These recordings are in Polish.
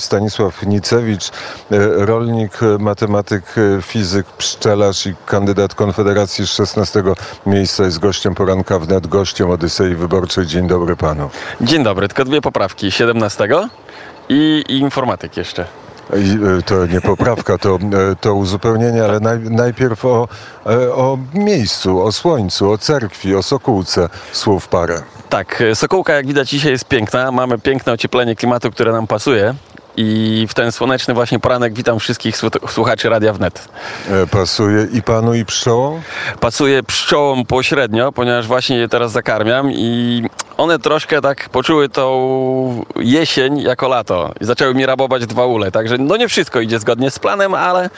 Stanisław Nicewicz, e, rolnik, e, matematyk, e, fizyk, pszczelarz i kandydat Konfederacji z 16 miejsca jest gościem poranka wnet, gościem Odysei Wyborczej. Dzień dobry panu. Dzień dobry, tylko dwie poprawki. 17 i, i informatyk jeszcze. I, To nie poprawka, to, to uzupełnienie, ale naj, najpierw o, o miejscu, o słońcu, o cerkwi, o Sokółce słów parę. Tak, Sokółka jak widać dzisiaj jest piękna. Mamy piękne ocieplenie klimatu, które nam pasuje. I w ten słoneczny właśnie poranek witam wszystkich słu- słuchaczy Radia Wnet. E, Pasuje i panu, i pszczołom? Pasuje pszczołom pośrednio, ponieważ właśnie je teraz zakarmiam i one troszkę tak poczuły tą jesień jako lato i zaczęły mi rabować dwa ule. Także no nie wszystko idzie zgodnie z planem, ale,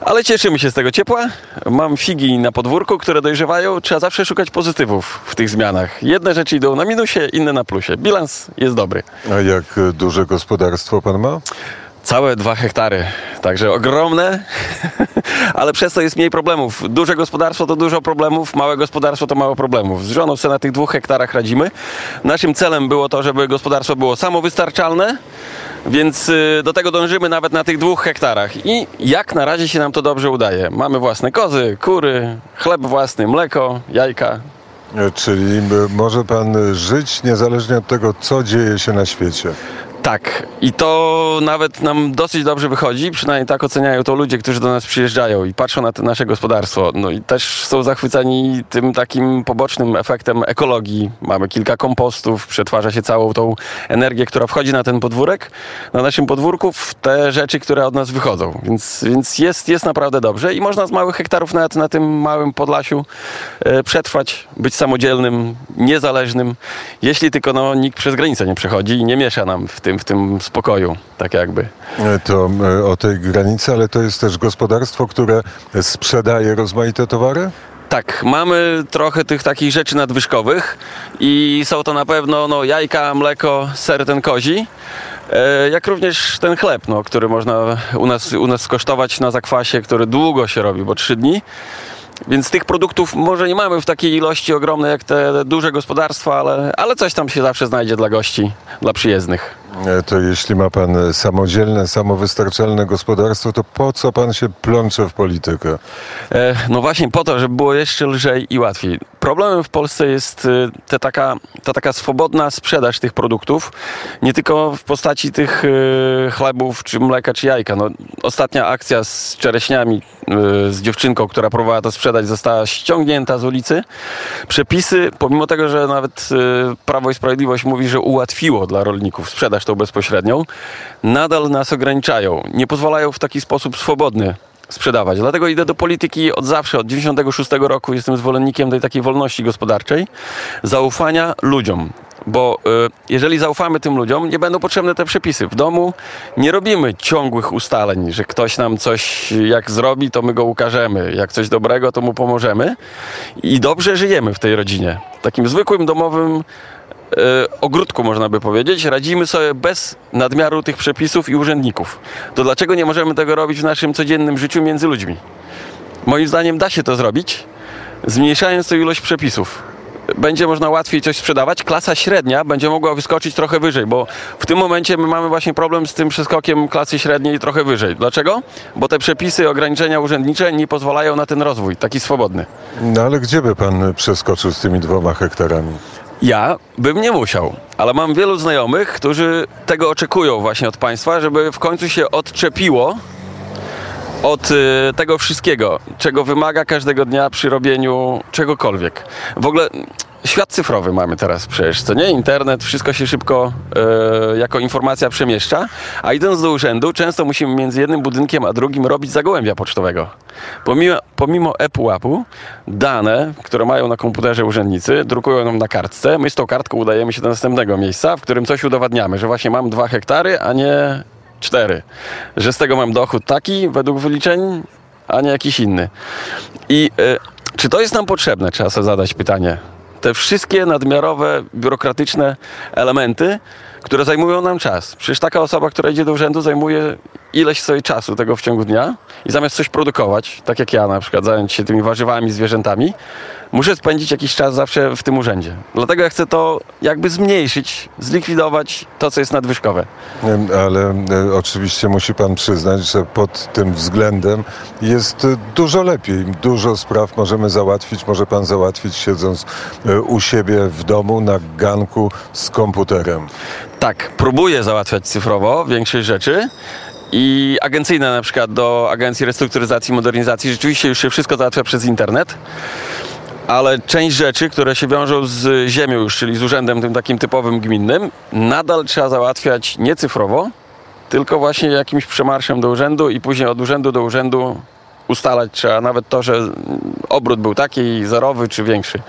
ale cieszymy się z tego ciepła. Mam figi na podwórku, które dojrzewają. Trzeba zawsze szukać pozytywów w tych zmianach. Jedne rzeczy idą na minusie, inne na plusie. Bilans jest dobry. A jak duże gospodarstwo pan ma? Całe dwa hektary, także ogromne, ale przez to jest mniej problemów. Duże gospodarstwo to dużo problemów, małe gospodarstwo to mało problemów. Z żoną sobie na tych dwóch hektarach radzimy. Naszym celem było to, żeby gospodarstwo było samowystarczalne, więc y, do tego dążymy nawet na tych dwóch hektarach. I jak na razie się nam to dobrze udaje. Mamy własne kozy, kury, chleb własny, mleko, jajka. E, Czyli może pan żyć niezależnie od tego, co dzieje się na świecie. Tak, i to nawet nam dosyć dobrze wychodzi, przynajmniej tak oceniają to ludzie, którzy do nas przyjeżdżają i patrzą na nasze gospodarstwo. No i też są zachwyceni tym takim pobocznym efektem ekologii. Mamy kilka kompostów, przetwarza się całą tą energię, która wchodzi na ten podwórek, na naszym podwórku, w te rzeczy, które od nas wychodzą. Więc, więc jest, jest naprawdę dobrze i można z małych hektarów nawet na tym małym Podlasiu e, przetrwać, być samodzielnym, niezależnym, jeśli tylko no, nikt przez granicę nie przechodzi i nie miesza nam w tym, w tym spokoju, tak jakby. To e, o tej granicy, ale to jest też gospodarstwo, które sprzedaje rozmaite towary? Tak, mamy trochę tych takich rzeczy nadwyżkowych i są to na pewno no, jajka, mleko, ser ten kozi, e, jak również ten chleb, no, który można u nas, u nas skosztować na zakwasie, który długo się robi, bo trzy dni. Więc tych produktów może nie mamy w takiej ilości ogromnej jak te duże gospodarstwa, ale, ale coś tam się zawsze znajdzie dla gości, dla przyjezdnych. E, To jeśli ma pan e, samodzielne, samowystarczalne gospodarstwo, to po co pan się plącze w politykę? E, No właśnie po to, żeby było jeszcze lżej i łatwiej. Problemem w Polsce jest y, te taka, ta taka swobodna sprzedaż tych produktów, nie tylko w postaci tych chlebów, czy mleka, czy jajka. No, ostatnia akcja z czereśniami, z dziewczynką, która próbowała to sprzedać, została ściągnięta z ulicy. Przepisy, pomimo tego, że nawet y, Prawo i Sprawiedliwość mówi, że ułatwiło dla rolników sprzedaż tą bezpośrednią, nadal nas ograniczają. Nie pozwalają w taki sposób swobodny sprzedawać. Dlatego idę do polityki od zawsze, od 96 roku jestem zwolennikiem tej takiej wolności gospodarczej, zaufania ludziom. Bo y, jeżeli zaufamy tym ludziom, nie będą potrzebne te przepisy. W domu nie robimy ciągłych ustaleń, że ktoś nam coś jak zrobi, to my go ukażemy. Jak coś dobrego, to mu pomożemy. I dobrze żyjemy w tej rodzinie. Takim zwykłym, domowym e, ogródku, można by powiedzieć, radzimy sobie bez nadmiaru tych przepisów i urzędników. To dlaczego nie możemy tego robić w naszym codziennym życiu między ludźmi? Moim zdaniem da się to zrobić, zmniejszając tę ilość przepisów. Będzie można łatwiej coś sprzedawać. Klasa średnia będzie mogła wyskoczyć trochę wyżej, bo w tym momencie my mamy właśnie problem z tym przeskokiem klasy średniej trochę wyżej. Dlaczego? Bo te przepisy, ograniczenia urzędnicze nie pozwalają na ten rozwój, taki swobodny. No ale gdzie by pan przeskoczył z tymi dwoma hektarami? Ja bym nie musiał, ale mam wielu znajomych, którzy tego oczekują właśnie od państwa, żeby w końcu się odczepiło od y, tego wszystkiego, czego wymaga każdego dnia przy robieniu czegokolwiek. W ogóle mm, świat cyfrowy mamy teraz przecież, co nie? Internet, wszystko się szybko y, jako informacja przemieszcza, a idąc do urzędu, często musimy między jednym budynkiem a drugim robić zagłębia pocztowego. Pomimo, pomimo ePUAP-u, dane, które mają na komputerze urzędnicy, drukują nam na kartce. My z tą kartką udajemy się do następnego miejsca, w którym coś udowadniamy, że właśnie mam dwa hektary, a nie cztery. Że z tego mam dochód taki według wyliczeń, a nie jakiś inny. I y, czy to jest nam potrzebne? Trzeba sobie zadać pytanie. Te wszystkie nadmiarowe, biurokratyczne elementy, które zajmują nam czas. Przecież taka osoba, która idzie do urzędu, zajmuje ileś sobie czasu tego w ciągu dnia i zamiast coś produkować, tak jak ja na przykład, zająć się tymi warzywami, zwierzętami, muszę spędzić jakiś czas zawsze w tym urzędzie. Dlatego ja chcę to jakby zmniejszyć, zlikwidować to, co jest nadwyżkowe. Ale oczywiście musi pan przyznać, że pod tym względem jest e, dużo lepiej. Dużo spraw możemy załatwić, może pan załatwić siedząc e, u siebie w domu na ganku z komputerem. Tak, próbuję załatwiać cyfrowo większość rzeczy. I agencyjne na przykład do Agencji Restrukturyzacji i Modernizacji rzeczywiście już się wszystko załatwia przez internet. Ale część rzeczy, które się wiążą z ziemią już, czyli z urzędem tym takim typowym gminnym, nadal trzeba załatwiać nie cyfrowo, tylko właśnie jakimś przemarszem do urzędu i później od urzędu do urzędu ustalać trzeba nawet to, że obrót był taki zerowy czy większy.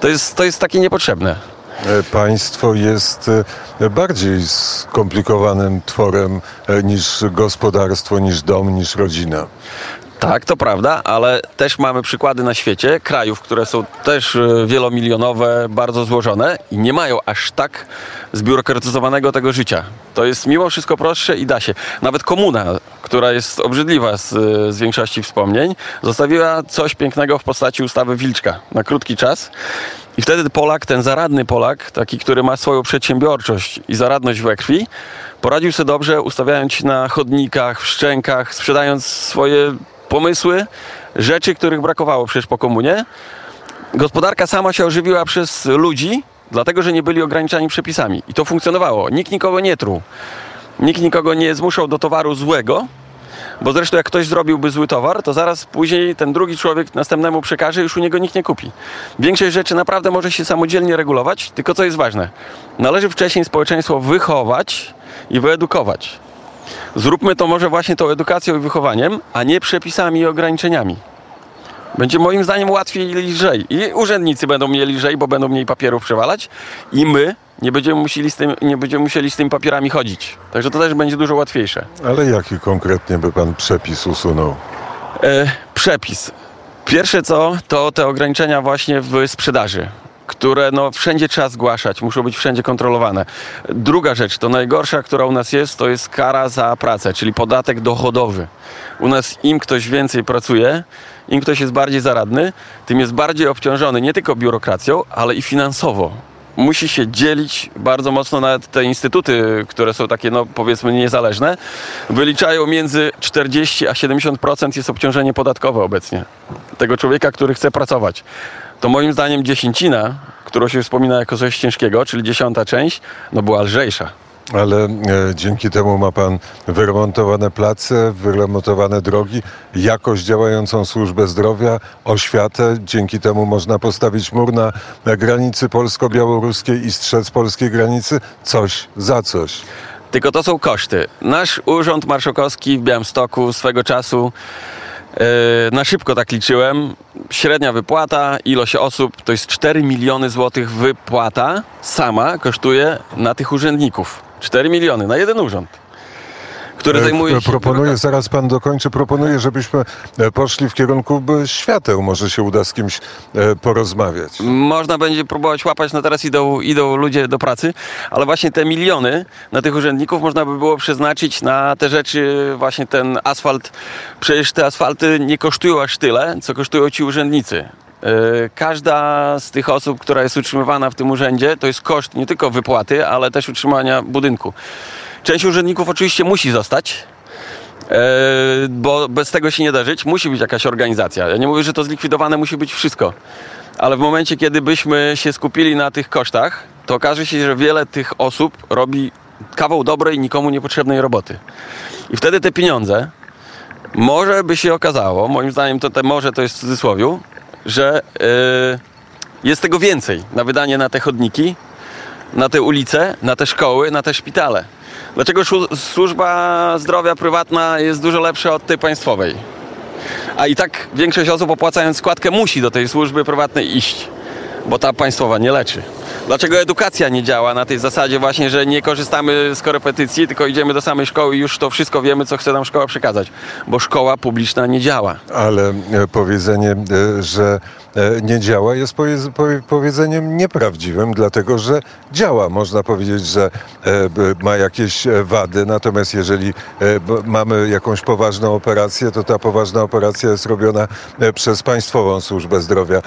To jest, to jest takie niepotrzebne. E, Państwo jest e, bardziej skomplikowanym tworem e, niż gospodarstwo, niż dom, niż rodzina. Tak, to prawda, ale też mamy przykłady na świecie krajów, które są też e, wielomilionowe, bardzo złożone i nie mają aż tak zbiurokratyzowanego tego życia. To jest mimo wszystko prostsze i da się. Nawet komuna, która jest obrzydliwa z, z większości wspomnień, zostawiła coś pięknego w postaci ustawy Wilczka na krótki czas. I wtedy Polak, ten zaradny Polak, taki, który ma swoją przedsiębiorczość i zaradność we krwi, poradził sobie dobrze, ustawiając na chodnikach, w szczękach, sprzedając swoje pomysły, rzeczy, których brakowało przecież po komunie. Gospodarka sama się ożywiła przez ludzi, dlatego że nie byli ograniczani przepisami. I to funkcjonowało. Nikt nikogo nie truł. Nikt nikogo nie zmuszał do towaru złego, bo zresztą jak ktoś zrobiłby zły towar, to zaraz później ten drugi człowiek następnemu przekaże, już u niego nikt nie kupi. Większość rzeczy naprawdę może się samodzielnie regulować, tylko co jest ważne, należy wcześniej społeczeństwo wychować i wyedukować. Zróbmy to może właśnie tą edukacją i wychowaniem, a nie przepisami i ograniczeniami. Będzie moim zdaniem łatwiej i lżej. I urzędnicy będą mieli lżej, bo będą mniej papierów przewalać i my nie będziemy, musieli z tym, nie będziemy musieli z tymi papierami chodzić. Także to też będzie dużo łatwiejsze. Ale jaki konkretnie by pan przepis usunął? E, przepis. Pierwsze co, to te ograniczenia właśnie w sprzedaży które no, wszędzie trzeba zgłaszać, muszą być wszędzie kontrolowane. Druga rzecz, to najgorsza, która u nas jest, to jest kara za pracę, czyli podatek dochodowy. U nas im ktoś więcej pracuje, im ktoś jest bardziej zaradny, tym jest bardziej obciążony nie tylko biurokracją, ale i finansowo. Musi się dzielić bardzo mocno nawet te instytuty, które są takie, no powiedzmy, niezależne, wyliczają między 40 a 70% jest obciążenie podatkowe obecnie tego człowieka, który chce pracować to moim zdaniem dziesięcina, którą się wspomina jako coś ciężkiego, czyli dziesiąta część, no była lżejsza. Ale e, dzięki temu ma pan wyremontowane place, wyremontowane drogi, jakoś działającą służbę zdrowia, oświatę. Dzięki temu można postawić mur na, na granicy polsko-białoruskiej i strzec polskiej granicy. Coś za coś. Tylko to są koszty. Nasz urząd marszałkowski w Białymstoku swego czasu na szybko tak liczyłem. Średnia wypłata, ilość osób to jest 4 miliony złotych wypłata sama kosztuje na tych urzędników. 4 miliony na jeden urząd. Który E, zajmuje się. Proponuję, zaraz pan dokończy, proponuję, żebyśmy e, poszli w kierunku e, świateł. Może się uda z kimś e, porozmawiać. Można będzie próbować łapać, no teraz idą, idą ludzie do pracy, ale właśnie te miliony na tych urzędników można by było przeznaczyć na te rzeczy, właśnie ten asfalt. Przecież te asfalty nie kosztują aż tyle, co kosztują ci urzędnicy. E, Każda z tych osób, która jest utrzymywana w tym urzędzie, to jest koszt nie tylko wypłaty, ale też utrzymania budynku. Część urzędników oczywiście musi zostać, e, bo bez tego się nie da żyć. Musi być jakaś organizacja. Ja nie mówię, że to zlikwidowane musi być wszystko, ale w momencie, kiedy byśmy się skupili na tych kosztach, to okaże się, że wiele tych osób robi kawał dobrej, nikomu niepotrzebnej roboty. I wtedy te pieniądze, może by się okazało, moim zdaniem to te może to jest w cudzysłowiu, że e, jest tego więcej na wydanie na te chodniki, na te ulice, na te szkoły, na te szpitale. Dlaczego służba zdrowia prywatna jest dużo lepsza od tej państwowej? A i tak większość osób opłacając składkę musi do tej służby prywatnej iść, bo ta państwowa nie leczy. Dlaczego edukacja nie działa na tej zasadzie właśnie, że nie korzystamy z korepetycji, tylko idziemy do samej szkoły i już to wszystko wiemy, co chce nam szkoła przekazać? Bo szkoła publiczna nie działa. Ale e, powiedzenie, e, że e, nie działa jest powie- powie- powiedzeniem nieprawdziwym, dlatego że działa. Można powiedzieć, że ma jakieś wady, natomiast jeżeli mamy jakąś poważną operację, to ta poważna operacja jest robiona przez Państwową Służbę Zdrowia.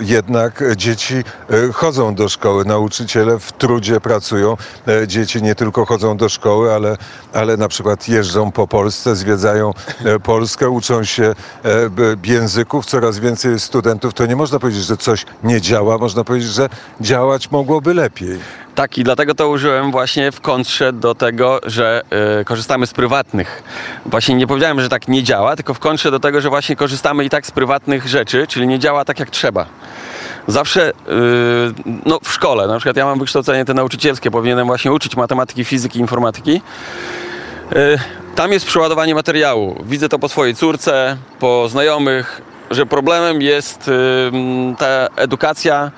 Jednak dzieci e, chodzą do szkoły, nauczyciele w trudzie pracują. E, Dzieci nie tylko chodzą do szkoły, ale, ale na przykład jeżdżą po Polsce, zwiedzają e, Polskę, uczą się e, języków, coraz więcej studentów. To nie można powiedzieć, że coś nie działa, można powiedzieć, że działać mogłoby lepiej. Tak, i dlatego to użyłem właśnie w kontrze do tego, że y, korzystamy z prywatnych. Właśnie nie powiedziałem, że tak nie działa, tylko w kontrze do tego, że właśnie korzystamy i tak z prywatnych rzeczy, czyli nie działa tak jak trzeba. Zawsze y, no, w szkole, na przykład ja mam wykształcenie te nauczycielskie, powinienem właśnie uczyć matematyki, fizyki, informatyki. Y, Tam jest przeładowanie materiału. Widzę to po swojej córce, po znajomych, że problemem jest y, ta edukacja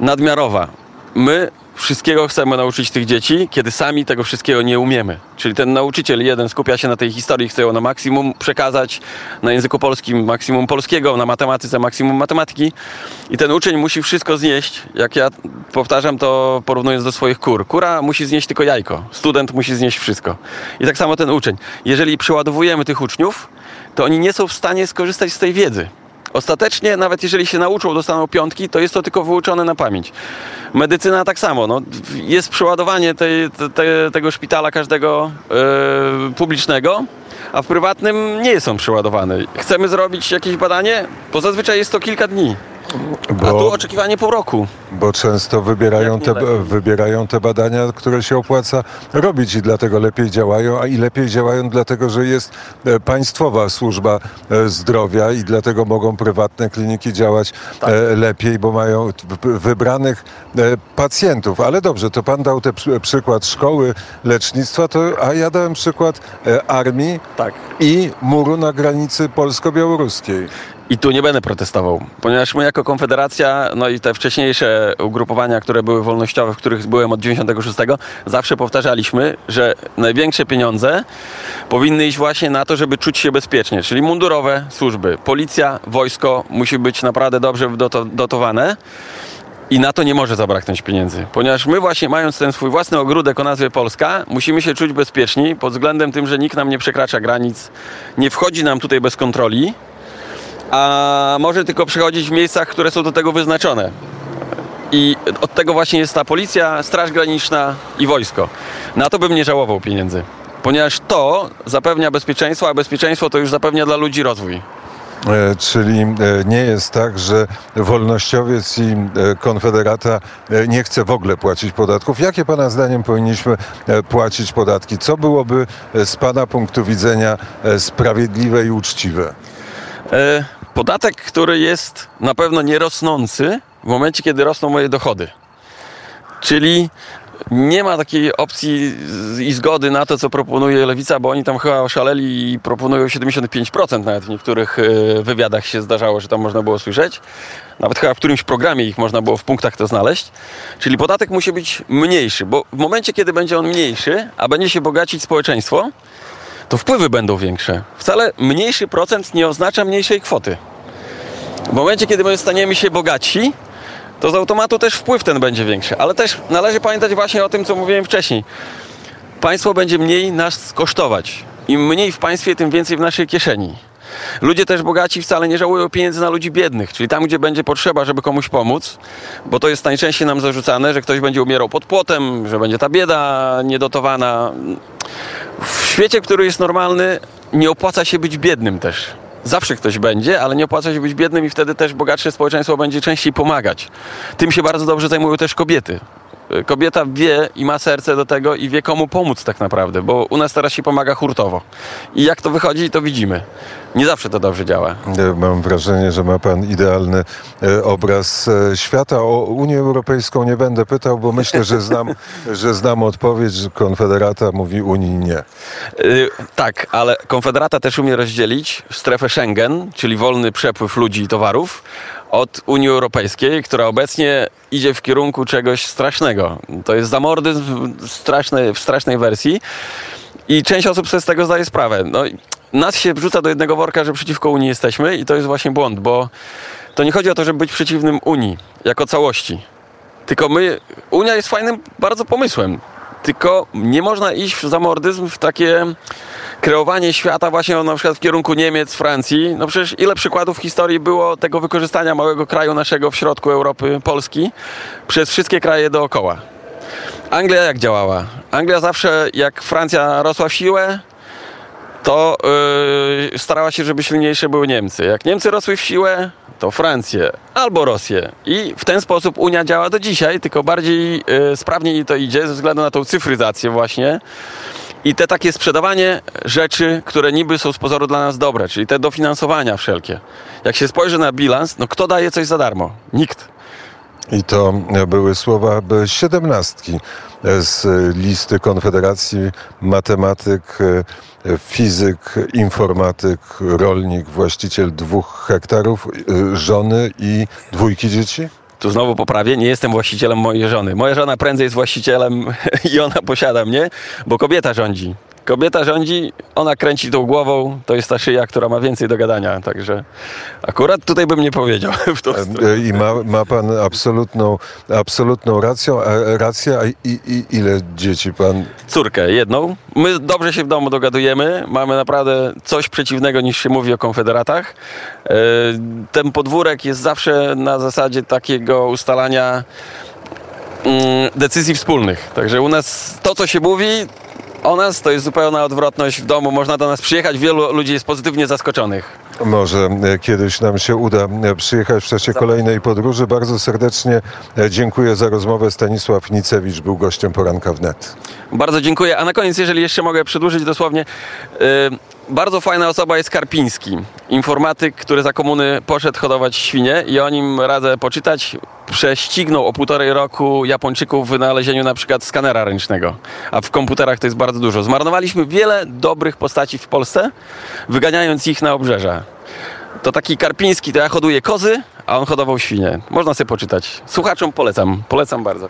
nadmiarowa. My wszystkiego chcemy nauczyć tych dzieci, kiedy sami tego wszystkiego nie umiemy. Czyli ten nauczyciel jeden skupia się na tej historii, chce ją na maksimum przekazać, na języku polskim maksimum polskiego, na matematyce maksimum matematyki i ten uczeń musi wszystko znieść. Jak ja powtarzam to porównując do swoich kur. Kura musi znieść tylko jajko, student musi znieść wszystko. I tak samo ten uczeń. Jeżeli przeładowujemy tych uczniów, to oni nie są w stanie skorzystać z tej wiedzy. Ostatecznie, nawet jeżeli się nauczą, dostaną piątki, to jest to tylko wyuczone na pamięć. Medycyna tak samo. No, jest przeładowanie tej, te, te, tego szpitala każdego e, publicznego, a w prywatnym nie są przeładowane. Chcemy zrobić jakieś badanie, bo zazwyczaj jest to kilka dni, a tu Bo, oczekiwanie pół roku. bo często wybierają te, wybierają te badania, które się opłaca robić i dlatego lepiej działają, a i lepiej działają dlatego, że jest e, państwowa służba e, zdrowia i dlatego mogą prywatne kliniki działać Tak. e, lepiej, bo mają wybranych pacjentów. Ale dobrze, to pan dał ten przykład szkoły lecznictwa, to, a ja dałem przykład armii Tak. i muru na granicy polsko-białoruskiej. I tu nie będę protestował, ponieważ my jako Konfederacja, no i te wcześniejsze ugrupowania, które były wolnościowe, w których byłem od 96, zawsze powtarzaliśmy, że największe pieniądze powinny iść właśnie na to, żeby czuć się bezpiecznie, czyli mundurowe służby. Policja, wojsko musi być naprawdę dobrze doto- dotowane. I na to nie może zabraknąć pieniędzy, ponieważ my właśnie mając ten swój własny ogródek o nazwie Polska, musimy się czuć bezpieczni pod względem tym, że nikt nam nie przekracza granic, nie wchodzi nam tutaj bez kontroli, a może tylko przychodzić w miejscach, które są do tego wyznaczone. I od tego właśnie jest ta policja, straż graniczna i wojsko. Na to bym nie żałował pieniędzy. Ponieważ to zapewnia bezpieczeństwo, a bezpieczeństwo to już zapewnia dla ludzi rozwój. E, Czyli e, nie jest tak, że wolnościowiec i e, konfederata nie chce w ogóle płacić podatków. Jakie Pana zdaniem powinniśmy płacić podatki? Co byłoby z Pana punktu widzenia sprawiedliwe i uczciwe? Podatek, który jest na pewno nierosnący w momencie, kiedy rosną moje dochody. Czyli nie ma takiej opcji i zgody na to, co proponuje Lewica, bo oni tam chyba oszaleli i proponują 75%, nawet w niektórych e, wywiadach się zdarzało, że tam można było słyszeć. Nawet chyba w którymś programie ich można było w punktach to znaleźć. Czyli podatek musi być mniejszy, bo w momencie, kiedy będzie on mniejszy, a będzie się bogacić społeczeństwo, to wpływy będą większe. Wcale mniejszy procent nie oznacza mniejszej kwoty. W momencie, kiedy my staniemy się bogatsi, to z automatu też wpływ ten będzie większy. Ale też należy pamiętać właśnie o tym, co mówiłem wcześniej. Państwo będzie mniej nas kosztować. Im mniej w państwie, tym więcej w naszej kieszeni. Ludzie też bogaci wcale nie żałują pieniędzy na ludzi biednych, czyli tam, gdzie będzie potrzeba, żeby komuś pomóc, bo to jest najczęściej nam zarzucane, że ktoś będzie umierał pod płotem, że będzie ta bieda niedotowana. Świecie, który jest normalny, nie opłaca się być biednym też. Zawsze ktoś będzie, ale nie opłaca się być biednym i wtedy też bogatsze społeczeństwo będzie częściej pomagać. Tym się bardzo dobrze zajmują też kobiety. Kobieta wie i ma serce do tego i wie komu pomóc tak naprawdę, bo u nas teraz się pomaga hurtowo. I jak to wychodzi, to widzimy. Nie zawsze to dobrze działa. E, Mam wrażenie, że ma Pan idealny e, obraz e, świata. O Unię Europejską nie będę pytał, bo myślę, że znam, że znam odpowiedź, że Konfederata mówi Unii nie. Y, tak, ale Konfederata też umie rozdzielić strefę Schengen, czyli wolny przepływ ludzi i towarów, od Unii Europejskiej, która obecnie idzie w kierunku czegoś strasznego. To jest zamordyzm w strasznej, w strasznej wersji i część osób sobie z tego zdaje sprawę. No, nas się wrzuca do jednego worka, że przeciwko Unii jesteśmy i to jest właśnie błąd, bo to nie chodzi o to, żeby być przeciwnym Unii jako całości. Tylko my, Unia jest fajnym bardzo pomysłem. Tylko nie można iść w zamordyzm, w takie kreowanie świata właśnie na przykład w kierunku Niemiec, Francji. No przecież ile przykładów w historii było tego wykorzystania małego kraju naszego w środku Europy, Polski, przez wszystkie kraje dookoła. Anglia jak działała? Anglia zawsze, jak Francja rosła w siłę, to yy, starała się, żeby silniejsze były Niemcy. Jak Niemcy rosły w siłę, to Francję albo Rosję. I w ten sposób Unia działa do dzisiaj, tylko bardziej yy, sprawniej to idzie ze względu na tą cyfryzację właśnie. I te takie sprzedawanie rzeczy, które niby są z pozoru dla nas dobre, czyli te dofinansowania wszelkie. Jak się spojrzy na bilans, no kto daje coś za darmo? Nikt. I to były słowa siedemnastki z listy Konfederacji matematyk, fizyk, informatyk, rolnik, właściciel dwóch hektarów, żony i dwójki dzieci? Tu znowu poprawię, nie jestem właścicielem mojej żony. Moja żona prędzej jest właścicielem i ona posiada mnie, bo kobieta rządzi. Kobieta rządzi, ona kręci tą głową, to jest ta szyja, która ma więcej do gadania, także akurat tutaj bym nie powiedział w tą stronę. I ma, ma pan absolutną, absolutną rację, a, rację, a i, i, ile dzieci pan? Córkę, jedną. My dobrze się w domu dogadujemy, mamy naprawdę coś przeciwnego niż się mówi o konfederatach. E, Ten podwórek jest zawsze na zasadzie takiego ustalania mm, decyzji wspólnych. Także u nas to, co się mówi o nas, to jest zupełna odwrotność w domu. Można do nas przyjechać, wielu ludzi jest pozytywnie zaskoczonych. Może e, kiedyś nam się uda e, przyjechać w czasie kolejnej podróży. Bardzo serdecznie e, dziękuję za rozmowę. Stanisław Nicewicz był gościem poranka wnet. Bardzo dziękuję. A na koniec, jeżeli jeszcze mogę przedłużyć dosłownie, bardzo fajna osoba jest Karpiński, informatyk, który za komuny poszedł hodować świnie i o nim radzę poczytać. Prześcignął o półtorej roku Japończyków w wynalezieniu na przykład skanera ręcznego, a w komputerach to jest bardzo dużo. Zmarnowaliśmy wiele dobrych postaci w Polsce, wyganiając ich na obrzeża. To taki Karpiński, to ja hoduję kozy, a on hodował świnie. Można sobie poczytać. Słuchaczom polecam, polecam bardzo.